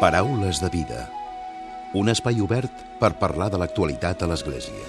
Paraules de vida. Un espai obert per parlar de l'actualitat a l'Església.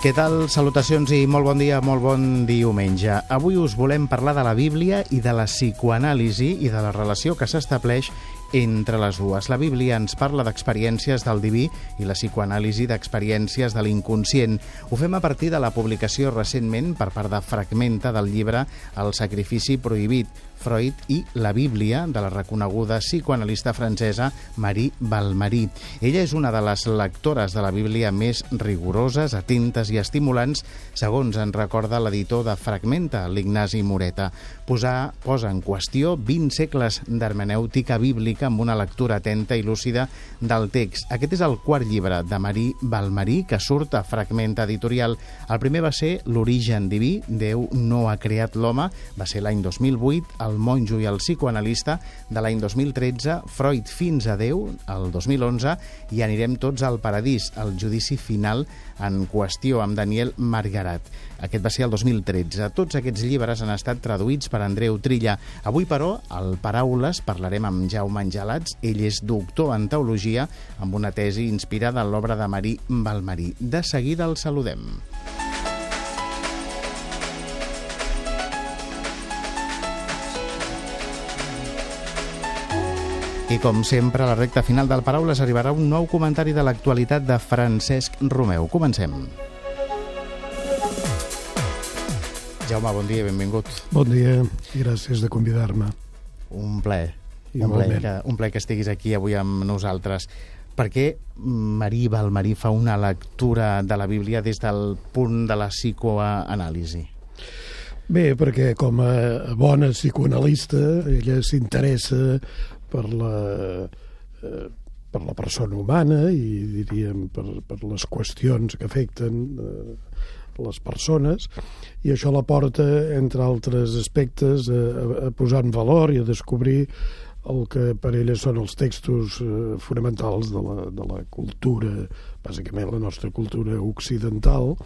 Què tal? Salutacions i molt bon dia, molt bon diumenge. Avui us volem parlar de la Bíblia i de la psicoanàlisi i de la relació que s'estableix entre les dues. La Bíblia ens parla d'experiències del diví i la psicoanàlisi d'experiències de l'inconscient. Ho fem a partir de la publicació recentment per part de Fragmenta del llibre El sacrifici prohibit, Freud i la Bíblia de la reconeguda psicoanalista francesa Marie Balmarí. Ella és una de les lectores de la Bíblia més rigoroses, atentes i estimulants, segons en recorda l'editor de Fragmenta, l'Ignasi Moreta. Posar, posa en qüestió 20 segles d'hermenèutica bíblica amb una lectura atenta i lúcida del text. Aquest és el quart llibre de Marie Balmarí que surt a Fragmenta Editorial. El primer va ser L'origen diví, Déu no ha creat l'home, va ser l'any 2008, el el monjo i el psicoanalista de l'any 2013, Freud fins a Déu, el 2011, i anirem tots al paradís, el judici final en qüestió amb Daniel Margarat. Aquest va ser el 2013. Tots aquests llibres han estat traduïts per Andreu Trilla. Avui, però, al Paraules parlarem amb Jaume Angelats. Ell és doctor en teologia amb una tesi inspirada en l'obra de Marí Balmarí. De seguida el saludem. I com sempre, a la recta final del Paraules arribarà un nou comentari de l'actualitat de Francesc Romeu. Comencem. Jaume, bon dia benvingut. Bon dia i gràcies de convidar-me. Un ple. Un ple, que, un ple que estiguis aquí avui amb nosaltres. Per què Marí Balmarí fa una lectura de la Bíblia des del punt de la psicoanàlisi? Bé, perquè com a bona psicoanalista ella s'interessa per la, eh, per la persona humana i diríem per, per les qüestions que afecten eh, les persones i això la porta, entre altres aspectes, a, a posar en valor i a descobrir el que per ella són els textos eh, fonamentals de la, de la cultura, bàsicament la nostra cultura occidental,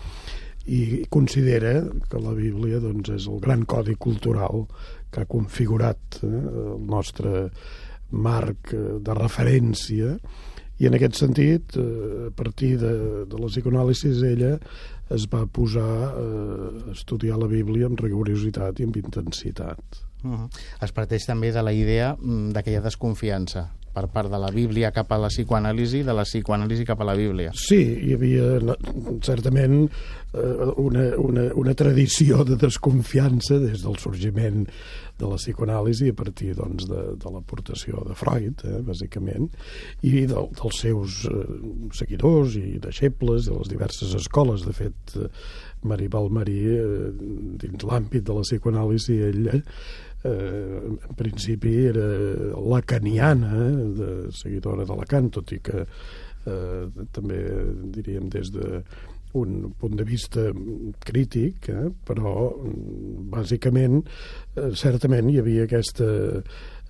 i considera que la Bíblia doncs, és el gran codi cultural que ha configurat eh, el nostre marc eh, de referència i en aquest sentit, eh, a partir de, de la psicoanàlisi, ella es va posar a estudiar la Bíblia amb rigorositat i amb intensitat. Uh -huh. Es parteix també de la idea mm, de que hi ha desconfiança per part de la Bíblia cap a la psicoanàlisi, de la psicoanàlisi cap a la Bíblia. Sí, hi havia certament una, una, una tradició de desconfiança des del sorgiment de la psicoanàlisi a partir doncs, de, de l'aportació de Freud, eh, bàsicament, i de, dels seus eh, seguidors i deixebles de les diverses escoles. De fet, eh, Maribel Marí, eh, dins l'àmbit de la psicoanàlisi, ella eh, en principi era lacaniana, eh, de, seguidora de Lacan, tot i que eh, també diríem des de un punt de vista crític, eh? però bàsicament, eh, certament hi havia aquesta,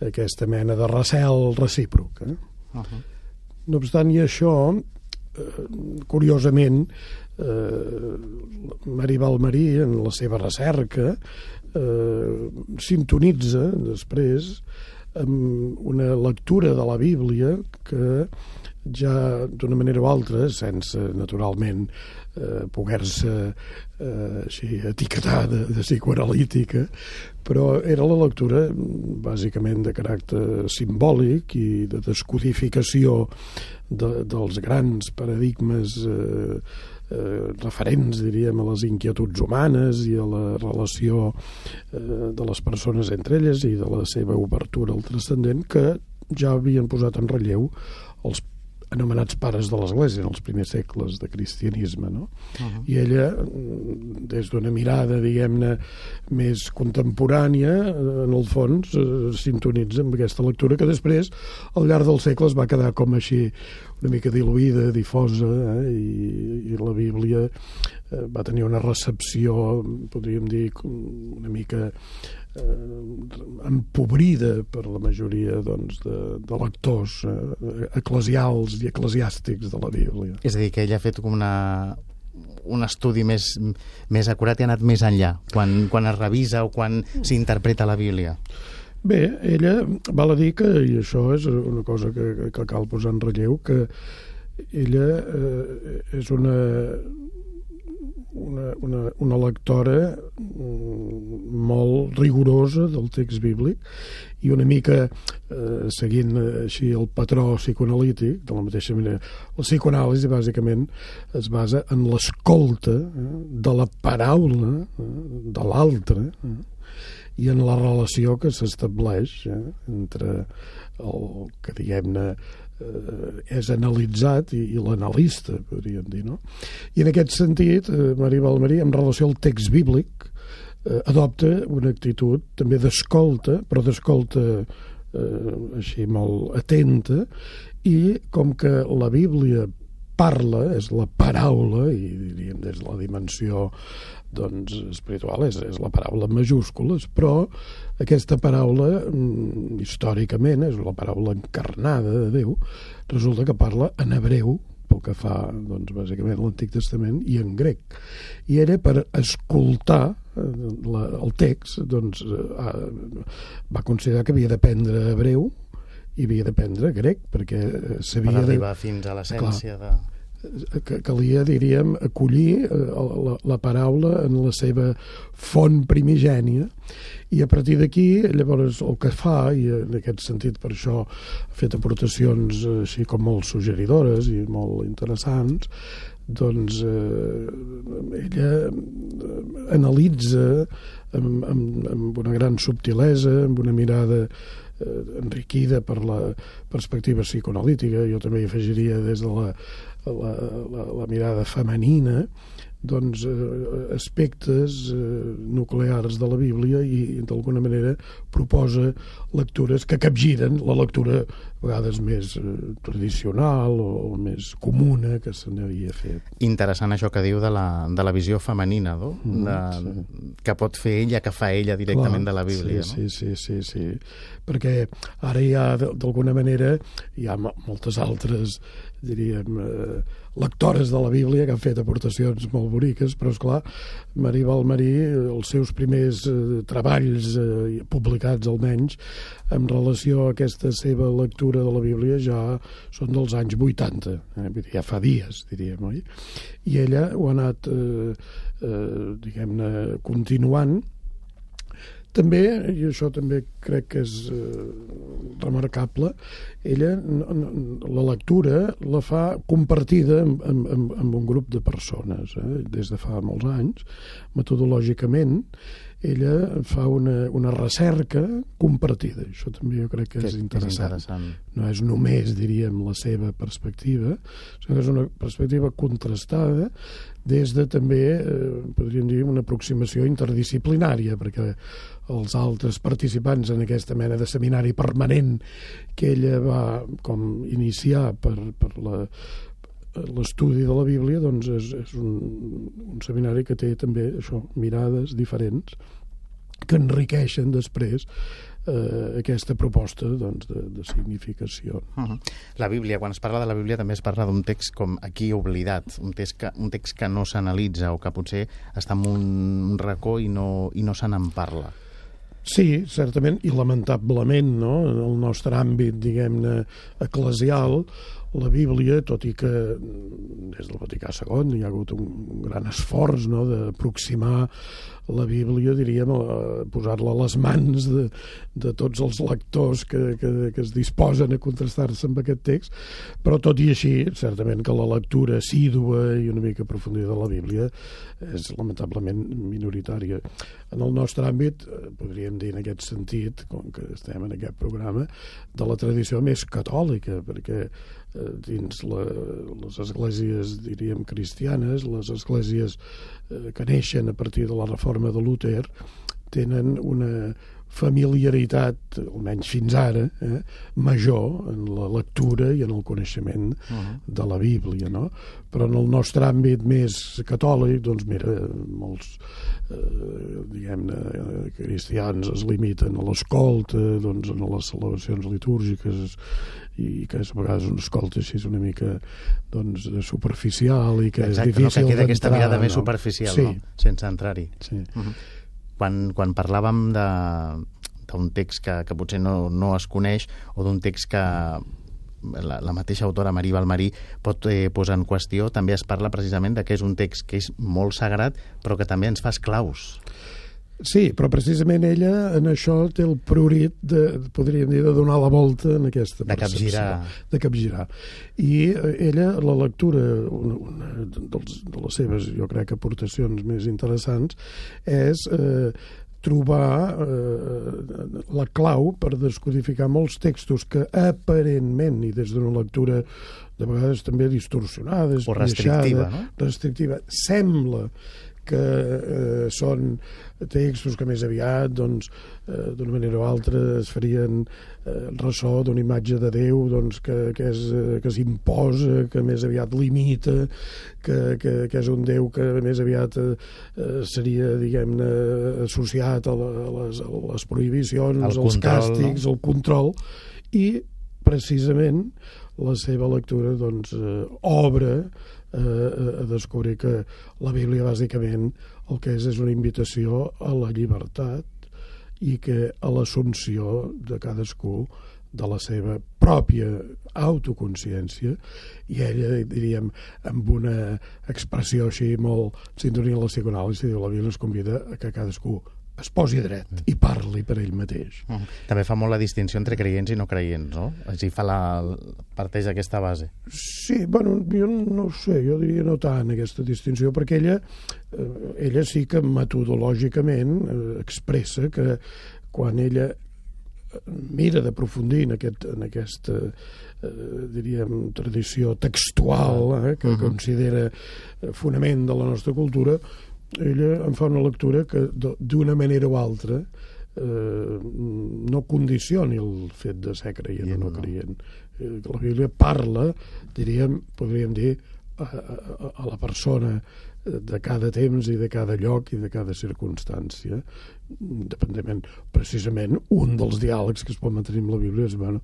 aquesta mena de recel recíproc. Eh? Uh -huh. No obstant i això, eh, curiosament, eh, Maribel Marí, en la seva recerca, eh, sintonitza després amb una lectura de la Bíblia que ja d'una manera o altra, sense naturalment eh, poder-se eh, així etiquetar de, de psicoanalítica, però era la lectura bàsicament de caràcter simbòlic i de descodificació de, dels grans paradigmes eh, eh, referents, diríem, a les inquietuds humanes i a la relació eh, de les persones entre elles i de la seva obertura al transcendent que ja havien posat en relleu els anomenats pares de l'Església en els primers segles de cristianisme, no? Uh -huh. I ella, des d'una mirada, diguem-ne, més contemporània, en el fons, eh, sintonitza amb aquesta lectura que després, al llarg dels segles, va quedar com així una mica diluïda, difosa, eh? I, i la Bíblia eh, va tenir una recepció, podríem dir, una mica eh, empobrida per la majoria doncs, de, de lectors eh, eclesials i eclesiàstics de la Bíblia. És a dir, que ell ha fet com una, un estudi més, més acurat i ha anat més enllà, quan, quan es revisa o quan s'interpreta la Bíblia? Bé, ella val a dir que, i això és una cosa que, que cal posar en relleu, que ella eh, és una, una, una, una lectora mm, molt rigorosa del text bíblic i una mica eh, seguint així el patró psicoanalític, de la mateixa manera. La psicoanàlisi, bàsicament, es basa en l'escolta eh, de la paraula eh, de l'altre eh, i en la relació que s'estableix eh, entre el que, diguem-ne, eh, és analitzat i, i l'analista, podríem dir, no? I en aquest sentit, eh, Maria Balmarí, en relació al text bíblic, eh, adopta una actitud també d'escolta, però d'escolta eh, així molt atenta, i com que la Bíblia parla, és la paraula, i diríem des de la dimensió doncs, espiritual és, és la paraula en majúscules, però aquesta paraula, mm, històricament, és la paraula encarnada de Déu, resulta que parla en hebreu, pel que fa, doncs, bàsicament, l'Antic Testament, i en grec. I era per escoltar eh, la, el text, doncs, eh, va considerar que havia d'aprendre hebreu i havia d'aprendre grec, perquè eh, s'havia... Per arribar de... fins a l'essència de que calia, diríem, acollir eh, la, la paraula en la seva font primigènia i a partir d'aquí, llavors, el que fa, i en aquest sentit per això ha fet aportacions eh, així com molt suggeridores i molt interessants, doncs eh, ella eh, analitza amb, amb, amb una gran subtilesa, amb una mirada eh, enriquida per la perspectiva psicoanalítica, jo també hi afegiria des de la la, la, la mirada femenina doncs, eh, aspectes eh, nuclears de la Bíblia i d'alguna manera proposa lectures que capgiren la lectura a vegades més eh, tradicional o, o més comuna que se n'havia fet. Interessant això que diu de la, de la visió femenina, no? Mm, de, sí. que pot fer ella, que fa ella directament Clar, de la Bíblia. Sí, no? sí, sí, sí, sí. Perquè ara hi ha, d'alguna manera, hi ha moltes altres diríem, eh, lectores de la Bíblia que han fet aportacions molt boniques, però, és clar Marí Balmarí, els seus primers eh, treballs eh, publicats almenys, en relació a aquesta seva lectura de la Bíblia ja són dels anys 80, eh? Ja fa dies, diríem, oi? I ella ho ha anat, eh, eh, diguem-ne, continuant, també, i això també crec que és eh, remarcable, ella la lectura la fa compartida amb, amb, amb un grup de persones, eh, des de fa molts anys, metodològicament, ella fa una, una recerca compartida. Això també jo crec que, que és, interessant. és interessant. No és només, diríem, la seva perspectiva, sinó que és una perspectiva contrastada des de també, eh, podríem dir, una aproximació interdisciplinària, perquè els altres participants en aquesta mena de seminari permanent que ella va com iniciar per, per la l'estudi de la Bíblia doncs és, és un, un seminari que té també això, mirades diferents que enriqueixen després eh, aquesta proposta doncs, de, de significació. Uh -huh. La Bíblia, quan es parla de la Bíblia també es parla d'un text com aquí oblidat, un text que, un text que no s'analitza o que potser està en un racó i no, i no se n'en parla. Sí, certament, i lamentablement, no? en el nostre àmbit, diguem-ne, eclesial, la Bíblia, tot i que des del Vaticà II hi ha hagut un gran esforç no? d'aproximar la Bíblia, diríem, posar-la a les mans de, de tots els lectors que, que, que es disposen a contrastar-se amb aquest text, però tot i així, certament que la lectura assídua i una mica aprofundida de la Bíblia és lamentablement minoritària. En el nostre àmbit, eh, podríem dir en aquest sentit, com que estem en aquest programa, de la tradició més catòlica, perquè dins la, les esglésies, diríem, cristianes, les esglésies eh, que neixen a partir de la reforma de Luther, tenen una, familiaritat, almenys fins ara, eh, major en la lectura i en el coneixement uh -huh. de la Bíblia, no? Però en el nostre àmbit més catòlic, doncs mira, molts eh, diguem-ne cristians es limiten a l'escolta, doncs en les celebracions litúrgiques i que a vegades un escolta així una mica doncs, superficial i que Exacte, és difícil no, que queda aquesta mirada no? més superficial, sí. no? sense entrar-hi. Sí. Uh -huh quan, quan parlàvem de d'un text que, que potser no, no es coneix o d'un text que la, la mateixa autora Marí Balmarí pot eh, posar en qüestió, també es parla precisament de que és un text que és molt sagrat però que també ens fa esclaus. Sí, però precisament ella en això té el priorit de, podríem dir, de donar la volta en aquesta de capgirar. De capgirar. I eh, ella, la lectura, una, una dels, de les seves, jo crec, aportacions més interessants, és eh, trobar eh, la clau per descodificar molts textos que aparentment, i des d'una lectura de vegades també distorsionada, o restrictiva, no? restrictiva, sembla que eh, són textos que més aviat doncs, eh, d'una manera o altra es farien eh, ressò d'una imatge de Déu doncs, que, que, és, eh, que s'imposa, que més aviat limita, que, que, que és un Déu que més aviat eh, seria, diguem-ne, associat a, la, a, les, a les prohibicions, el als control, càstigs, no? al control, i precisament la seva lectura doncs, eh, obre eh, a descobrir que la Bíblia bàsicament el que és és una invitació a la llibertat i que a l'assumpció de cadascú de la seva pròpia autoconsciència. I ella, diríem, amb una expressió així molt sintonia a la psicoanàlisi, diu la Bíblia ens convida a que cadascú es posi dret i parli per ell mateix. -huh. També fa molt la distinció entre creients i no creients, no? Així fa la, parteix aquesta base. Sí, bueno, jo no ho sé, jo diria no tant aquesta distinció, perquè ella, eh, ella sí que metodològicament eh, expressa que quan ella mira d'aprofundir en, aquest, en aquesta eh, diríem, tradició textual eh, que uh -huh. considera fonament de la nostra cultura, ella em fa una lectura que d'una manera o altra eh, no condicioni el fet de ser creient o no, no creient. Eh, la Bíblia parla, diríem, podríem dir, a, a, a la persona de cada temps i de cada lloc i de cada circumstància independentment, precisament un dels diàlegs que es pot mantenir amb la Bíblia és bueno,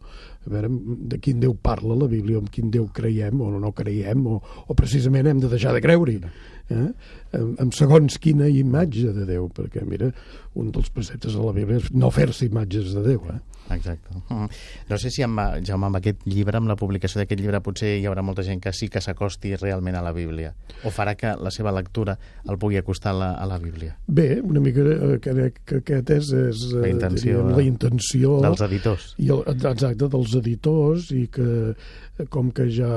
a veure, de quin Déu parla la Bíblia, amb quin Déu creiem o no creiem, o, o precisament hem de deixar de creure-hi eh? Amb, amb segons quina imatge de Déu, perquè mira, un dels preceptes de la Bíblia és no fer-se imatges de Déu. Eh? Exacte. Mm. No sé si, amb, Jaume, amb aquest llibre, amb la publicació d'aquest llibre, potser hi haurà molta gent que sí que s'acosti realment a la Bíblia, o farà que la seva lectura el pugui acostar a la, a la Bíblia. Bé, una mica eh, crec que aquest és, és la intenció, diríem, la intenció dels editors. I el, exacte, dels editors, i que com que ja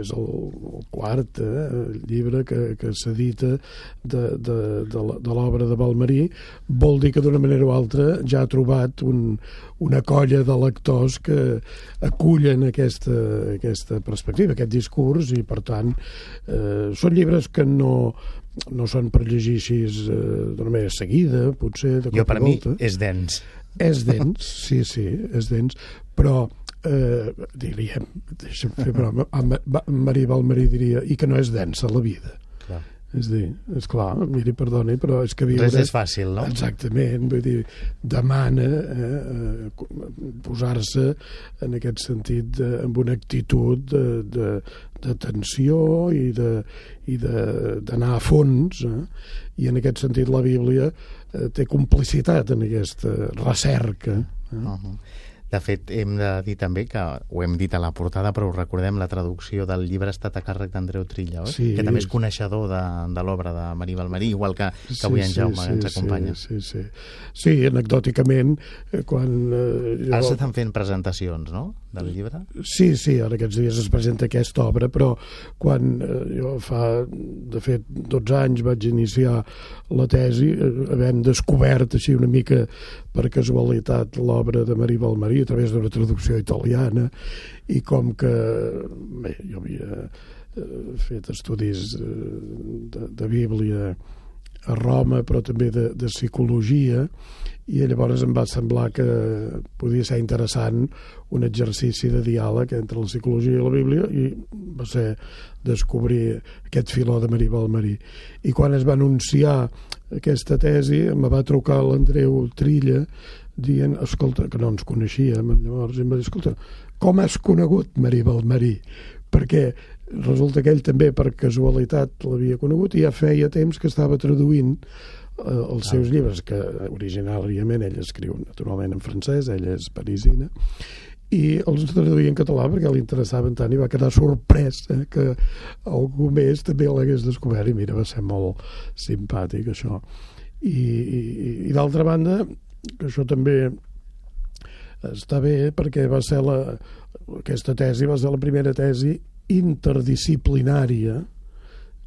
és el, el quart eh, llibre que, que s'edita de, de, de, de l'obra de Balmarí, vol dir que d'una manera o altra ja ha trobat un, una colla de lectors que acullen aquesta, aquesta perspectiva, aquest discurs, i per tant eh, són llibres que no, no són per llegir així eh, d'una manera seguida, potser de Jo per mi és dens. És dens, sí, sí, és dens, però eh, diríem, deixa'm fer broma, Maria Balmarí diria, i que no és densa la vida. Clar. És dir, és clar, miri, perdoni, però és que viure... Res és fàcil, no? Exactament, vull dir, demana eh, eh, posar-se en aquest sentit de, amb una actitud de, de, de tensió i d'anar a fons eh? i en aquest sentit la Bíblia eh, té complicitat en aquesta recerca eh? Uh -huh. De fet, hem de dir també que ho hem dit a la portada, però ho recordem, la traducció del llibre ha estat a càrrec d'Andreu Trilla, oi? Sí. que també és coneixedor de, de l'obra de Marí Balmarí, igual que, que avui en Jaume sí, ens acompanya. Sí, sí, sí. Sí, anecdòticament, eh, quan... Eh, jo... Ara s'estan fent presentacions, no?, del llibre? Sí, sí, ara aquests dies es presenta aquesta obra, però quan eh, jo fa, de fet, 12 anys vaig iniciar la tesi, eh, descobert així una mica per casualitat l'obra de Marí Balmarí a través d'una traducció italiana i com que bé, jo havia eh, fet estudis eh, de, de Bíblia a Roma, però també de, de psicologia, i llavors em va semblar que podia ser interessant un exercici de diàleg entre la psicologia i la Bíblia i va ser descobrir aquest filó de Marí Balmarí. I quan es va anunciar aquesta tesi em va trucar l'Andreu Trilla dient, escolta, que no ens coneixíem, llavors em va dir, escolta, com has conegut Marí Balmarí? Perquè resulta que ell també per casualitat l'havia conegut i ja feia temps que estava traduint eh, els seus llibres, que originàriament ell escriu naturalment en francès, ella és parisina, i els traduïa en català perquè li interessaven tant i va quedar sorprès eh, que algú més també l'hagués descobert. I mira, va ser molt simpàtic això. I, i, i d'altra banda que això també està bé perquè va ser la, aquesta tesi va ser la primera tesi interdisciplinària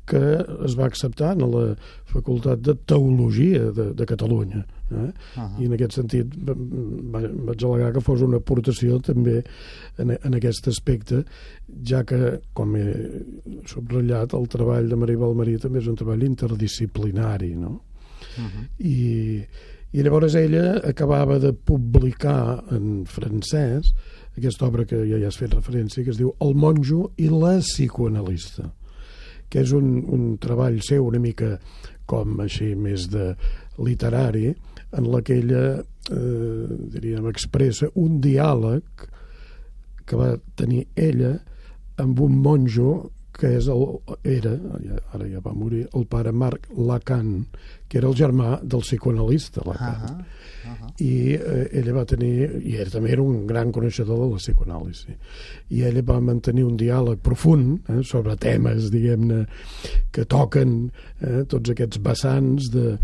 que es va acceptar en la Facultat de Teologia de, de Catalunya. Eh? Uh -huh. I en aquest sentit vaig al·legar que fos una aportació també en, en aquest aspecte, ja que, com he subratllat, el treball de Maria Balmarí també és un treball interdisciplinari, no? Uh -huh. I, I llavors ella acabava de publicar en francès aquesta obra que ja hi has fet referència, que es diu El monjo i la psicoanalista, que és un, un treball seu una mica com així més de literari, en la que ella, eh, diríem, expressa un diàleg que va tenir ella amb un monjo que és el, era, ara ja va morir, el pare Marc Lacan, que era el germà del psicoanalista Lacan. Uh -huh, uh -huh. I eh, ella va tenir, i ell també era un gran coneixedor de la psicoanàlisi, i ella va mantenir un diàleg profund eh, sobre temes, diguem-ne, que toquen eh, tots aquests vessants de,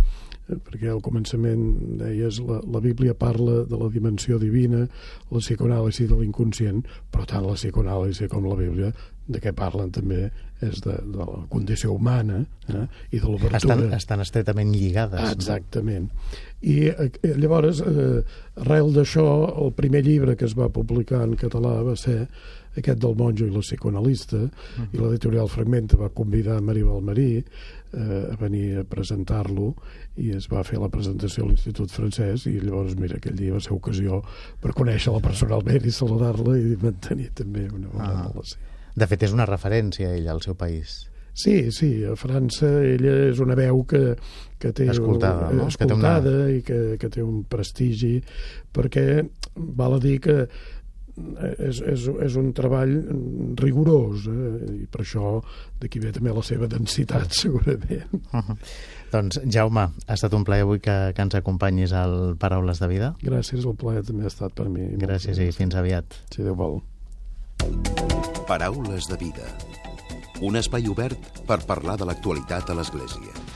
perquè al començament deies la, la Bíblia parla de la dimensió divina, la psicoanàlisi de l'inconscient, però tant la psicoanàlisi com la Bíblia de què parlen també és de, de la condició humana eh, i de l'obertura. Estan, estan estretament lligades. Exactament. I eh, llavors, eh, arrel d'això, el primer llibre que es va publicar en català va ser aquest del monjo i la psicoanalista, uh -huh. i l'editorial Fragmenta va convidar Maria Balmarí eh, a venir a presentar-lo i es va fer la presentació a l'Institut francès i llavors, mira, aquell dia va ser ocasió per conèixer-la personalment i saludar-la i mantenir també una bona -huh. relació. De fet, és una referència, ella, al seu país. Sí, sí, a França ella és una veu que, que té escoltada, no? escoltada que una... i que, que té un prestigi, perquè val a dir que és, és, és un treball rigorós eh? i per això d'aquí ve també la seva densitat segurament uh -huh. Doncs Jaume, ha estat un plaer avui que, que ens acompanyis al Paraules de Vida Gràcies, el plaer també ha estat per mi Gràcies i fins aviat Si Déu vol Paraules de vida. Un espai obert per parlar de l'actualitat a l'Església.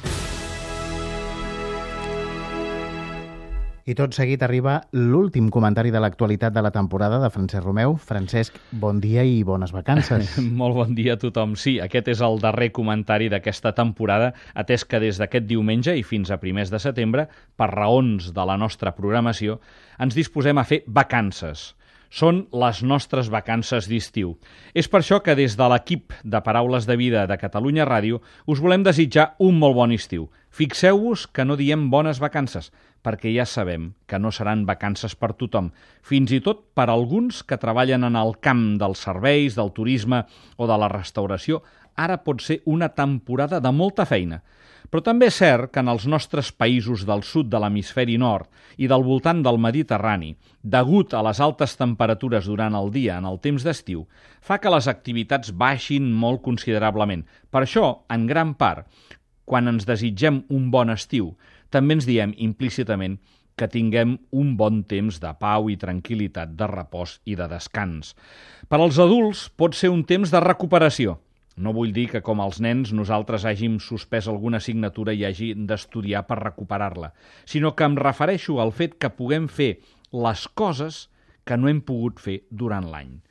I tot seguit arriba l'últim comentari de l'actualitat de la temporada de Francesc Romeu. Francesc, bon dia i bones vacances. Molt bon dia a tothom. Sí, aquest és el darrer comentari d'aquesta temporada, atès que des d'aquest diumenge i fins a primers de setembre, per raons de la nostra programació, ens disposem a fer vacances són les nostres vacances d'estiu. És per això que des de l'equip de Paraules de Vida de Catalunya Ràdio us volem desitjar un molt bon estiu. Fixeu-vos que no diem bones vacances, perquè ja sabem que no seran vacances per tothom, fins i tot per alguns que treballen en el camp dels serveis, del turisme o de la restauració, ara pot ser una temporada de molta feina. Però també és cert que en els nostres països del sud de l'hemisferi nord i del voltant del Mediterrani, degut a les altes temperatures durant el dia en el temps d'estiu, fa que les activitats baixin molt considerablement. Per això, en gran part, quan ens desitgem un bon estiu, també ens diem implícitament que tinguem un bon temps de pau i tranquil·litat, de repòs i de descans. Per als adults pot ser un temps de recuperació, no vull dir que, com els nens, nosaltres hàgim suspès alguna assignatura i hagi d'estudiar per recuperar-la, sinó que em refereixo al fet que puguem fer les coses que no hem pogut fer durant l'any.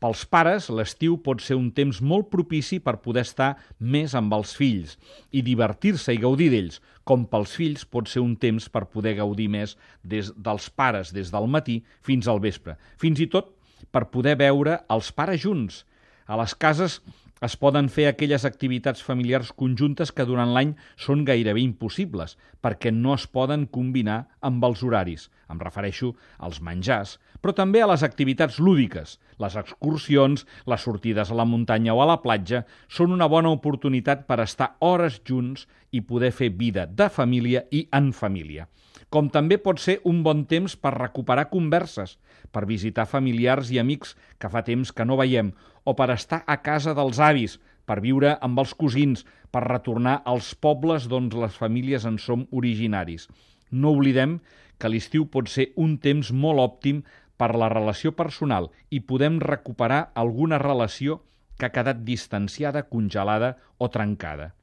Pels pares, l'estiu pot ser un temps molt propici per poder estar més amb els fills i divertir-se i gaudir d'ells, com pels fills pot ser un temps per poder gaudir més des dels pares des del matí fins al vespre, fins i tot per poder veure els pares junts. A les cases Es poden fer aquelles activitats familiars conjuntes que durant l'any són gairebé impossibles, perquè no es poden combinar amb els horaris. Em refereixo als menjars, però també a les activitats lúdiques. Les excursions, les sortides a la muntanya o a la platja són una bona oportunitat per estar hores junts i poder fer vida de família i en família com també pot ser un bon temps per recuperar converses, per visitar familiars i amics que fa temps que no veiem, o per estar a casa dels avis, per viure amb els cosins, per retornar als pobles d'on les famílies en som originaris. No oblidem que l'estiu pot ser un temps molt òptim per la relació personal i podem recuperar alguna relació que ha quedat distanciada, congelada o trencada.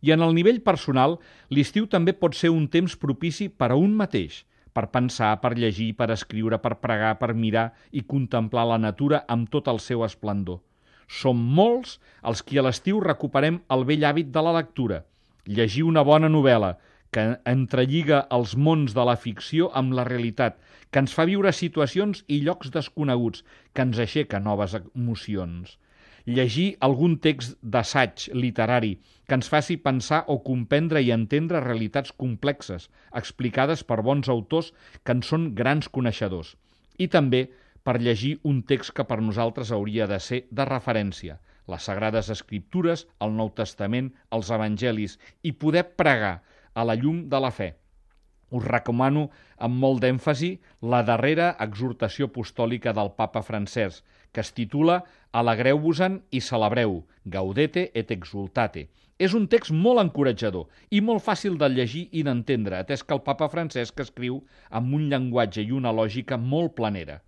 I en el nivell personal, l'estiu també pot ser un temps propici per a un mateix, per pensar, per llegir, per escriure, per pregar, per mirar i contemplar la natura amb tot el seu esplendor. Som molts els qui a l'estiu recuperem el vell hàbit de la lectura, llegir una bona novel·la, que entrelliga els mons de la ficció amb la realitat, que ens fa viure situacions i llocs desconeguts, que ens aixeca noves emocions llegir algun text d'assaig literari que ens faci pensar o comprendre i entendre realitats complexes, explicades per bons autors que en són grans coneixedors. I també per llegir un text que per nosaltres hauria de ser de referència, les Sagrades Escriptures, el Nou Testament, els Evangelis, i poder pregar a la llum de la fe. Us recomano amb molt d'èmfasi la darrera exhortació apostòlica del papa francès, que es titula Alegreu-vos-en i celebreu, gaudete et exultate. És un text molt encoratjador i molt fàcil de llegir i d'entendre, atès que el papa Francesc escriu amb un llenguatge i una lògica molt planera.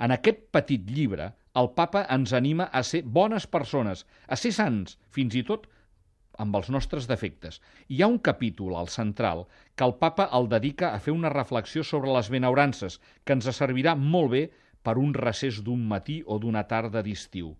En aquest petit llibre, el papa ens anima a ser bones persones, a ser sants, fins i tot amb els nostres defectes. Hi ha un capítol, al central, que el papa el dedica a fer una reflexió sobre les benaurances, que ens servirà molt bé per un recés d'un matí o d'una tarda d'estiu,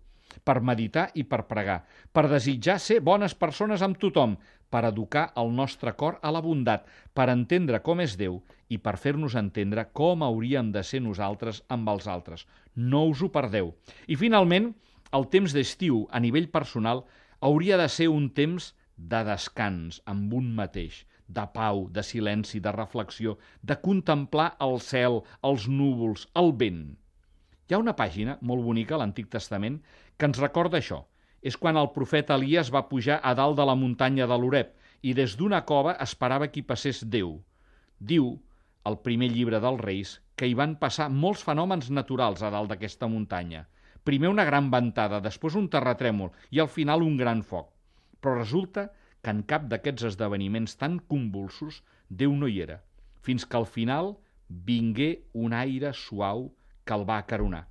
per meditar i per pregar, per desitjar ser bones persones amb tothom, per educar el nostre cor a la bondat, per entendre com és Déu i per fer-nos entendre com hauríem de ser nosaltres amb els altres. No us ho perdeu. I finalment, el temps d'estiu a nivell personal hauria de ser un temps de descans amb un mateix, de pau, de silenci, de reflexió, de contemplar el cel, els núvols, el vent. Hi ha una pàgina molt bonica a l'Antic Testament que ens recorda això. És quan el profeta Elias va pujar a dalt de la muntanya de l'Oreb i des d'una cova esperava que hi passés Déu. Diu, el primer llibre dels Reis, que hi van passar molts fenòmens naturals a dalt d'aquesta muntanya. Primer una gran ventada, després un terratrèmol i al final un gran foc. Però resulta que en cap d'aquests esdeveniments tan convulsos Déu no hi era, fins que al final vingué un aire suau que el va acaronar.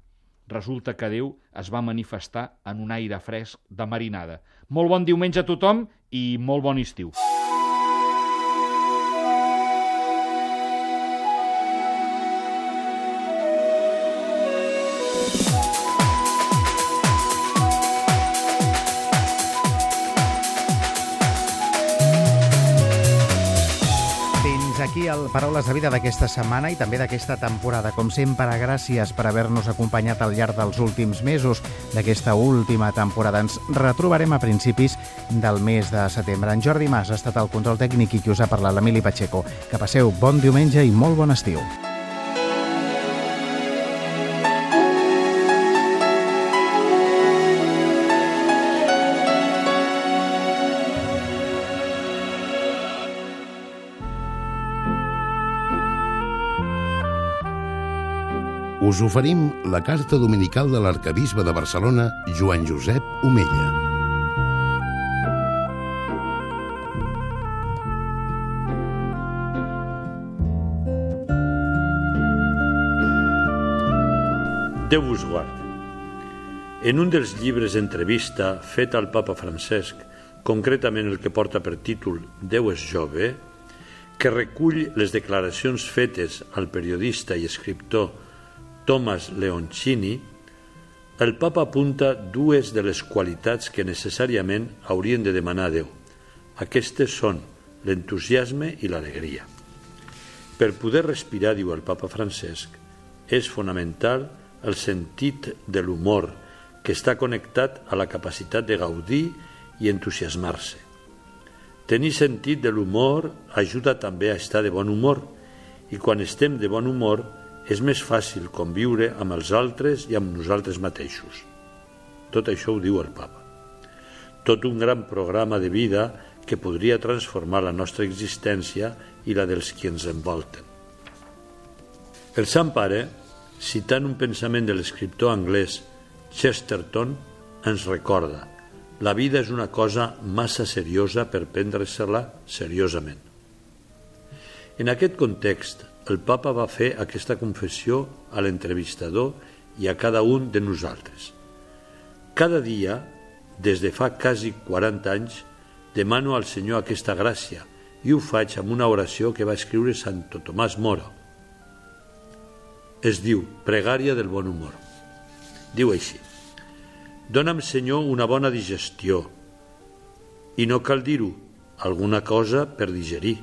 Resulta que Déu es va manifestar en un aire fresc de marinada. Molt bon diumenge a tothom i molt bon estiu. Paraules de Vida d'aquesta setmana i també d'aquesta temporada. Com sempre, gràcies per haver-nos acompanyat al llarg dels últims mesos d'aquesta última temporada. Ens retrobarem a principis del mes de setembre. En Jordi Mas ha estat el control tècnic i qui us ha parlat, l'Emili Pacheco. Que passeu bon diumenge i molt bon estiu. Us oferim la carta dominical de l'arcabisbe de Barcelona, Joan Josep Omella. Déu vos guard. En un dels llibres d'entrevista fet al papa Francesc, concretament el que porta per títol Déu és jove, que recull les declaracions fetes al periodista i escriptor Thomas Leoncini, el papa apunta dues de les qualitats que necessàriament haurien de demanar a Déu. Aquestes són l'entusiasme i l'alegria. Per poder respirar, diu el papa Francesc, és fonamental el sentit de l'humor que està connectat a la capacitat de gaudir i entusiasmar-se. Tenir sentit de l'humor ajuda també a estar de bon humor i quan estem de bon humor és més fàcil conviure amb els altres i amb nosaltres mateixos. Tot això ho diu el papa. Tot un gran programa de vida que podria transformar la nostra existència i la dels qui ens envolten. El Sant Pare, citant un pensament de l'escriptor anglès Chesterton, ens recorda la vida és una cosa massa seriosa per prendre-se-la seriosament. En aquest context, el papa va fer aquesta confessió a l'entrevistador i a cada un de nosaltres. Cada dia, des de fa quasi 40 anys, demano al Senyor aquesta gràcia i ho faig amb una oració que va escriure Santo Tomàs Moro. Es diu Pregària del bon humor. Diu així Dóna'm, Senyor, una bona digestió. I no cal dir-ho, alguna cosa per digerir.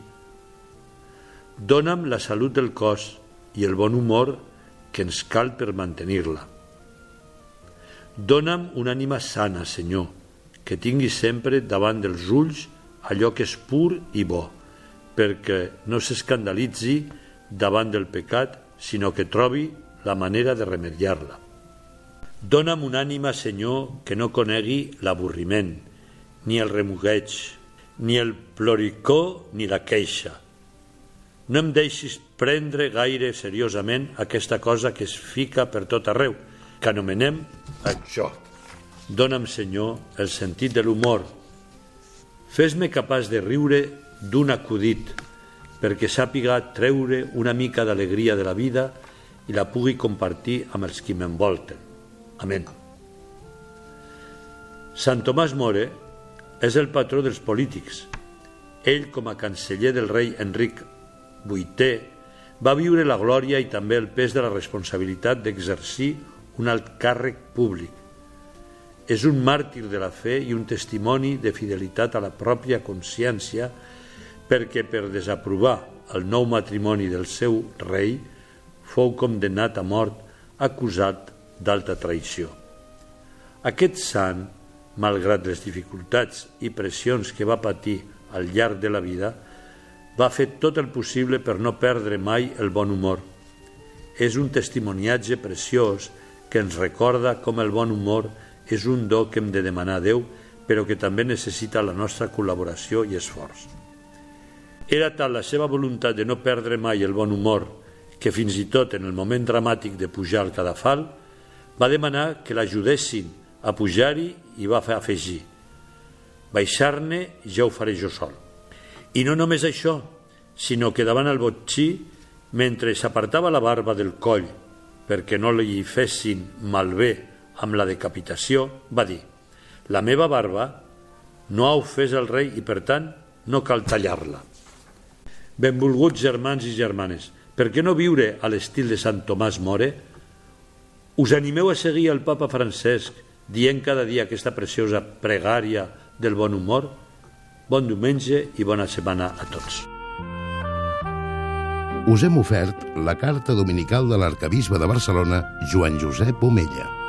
Dóna'm la salut del cos i el bon humor que ens cal per mantenir-la. Dóna'm una ànima sana, Senyor, que tingui sempre davant dels ulls allò que és pur i bo, perquè no s'escandalitzi davant del pecat, sinó que trobi la manera de remediar-la. Dóna'm una ànima, Senyor, que no conegui l'avorriment, ni el remugueig, ni el ploricó ni la queixa. No em deixis prendre gaire seriosament aquesta cosa que es fica per tot arreu, que anomenem això. Dóna'm, Senyor, el sentit de l'humor. Fes-me capaç de riure d'un acudit, perquè sàpiga treure una mica d'alegria de la vida i la pugui compartir amb els qui m'envolten. Amén. Sant Tomàs More és el patró dels polítics. Ell, com a canceller del rei Enric VIII, va viure la glòria i també el pes de la responsabilitat d'exercir un alt càrrec públic. És un màrtir de la fe i un testimoni de fidelitat a la pròpia consciència perquè per desaprovar el nou matrimoni del seu rei fou condemnat a mort acusat d'alta traïció. Aquest sant, malgrat les dificultats i pressions que va patir al llarg de la vida, va fer tot el possible per no perdre mai el bon humor. És un testimoniatge preciós que ens recorda com el bon humor és un do que hem de demanar a Déu, però que també necessita la nostra col·laboració i esforç. Era tal la seva voluntat de no perdre mai el bon humor que fins i tot en el moment dramàtic de pujar al cadafal va demanar que l'ajudessin a pujar-hi i va fer afegir baixar-ne ja ho faré jo sol. I no només això, sinó que davant el botxí, mentre s'apartava la barba del coll perquè no li fessin malbé amb la decapitació, va dir «La meva barba no ha ofès el rei i, per tant, no cal tallar-la». Benvolguts germans i germanes, per què no viure a l'estil de Sant Tomàs More, us animeu a seguir el papa Francesc dient cada dia aquesta preciosa pregària del bon humor? Bon diumenge i bona setmana a tots. Us hem ofert la carta dominical de l'arcabisbe de Barcelona, Joan Josep Omella.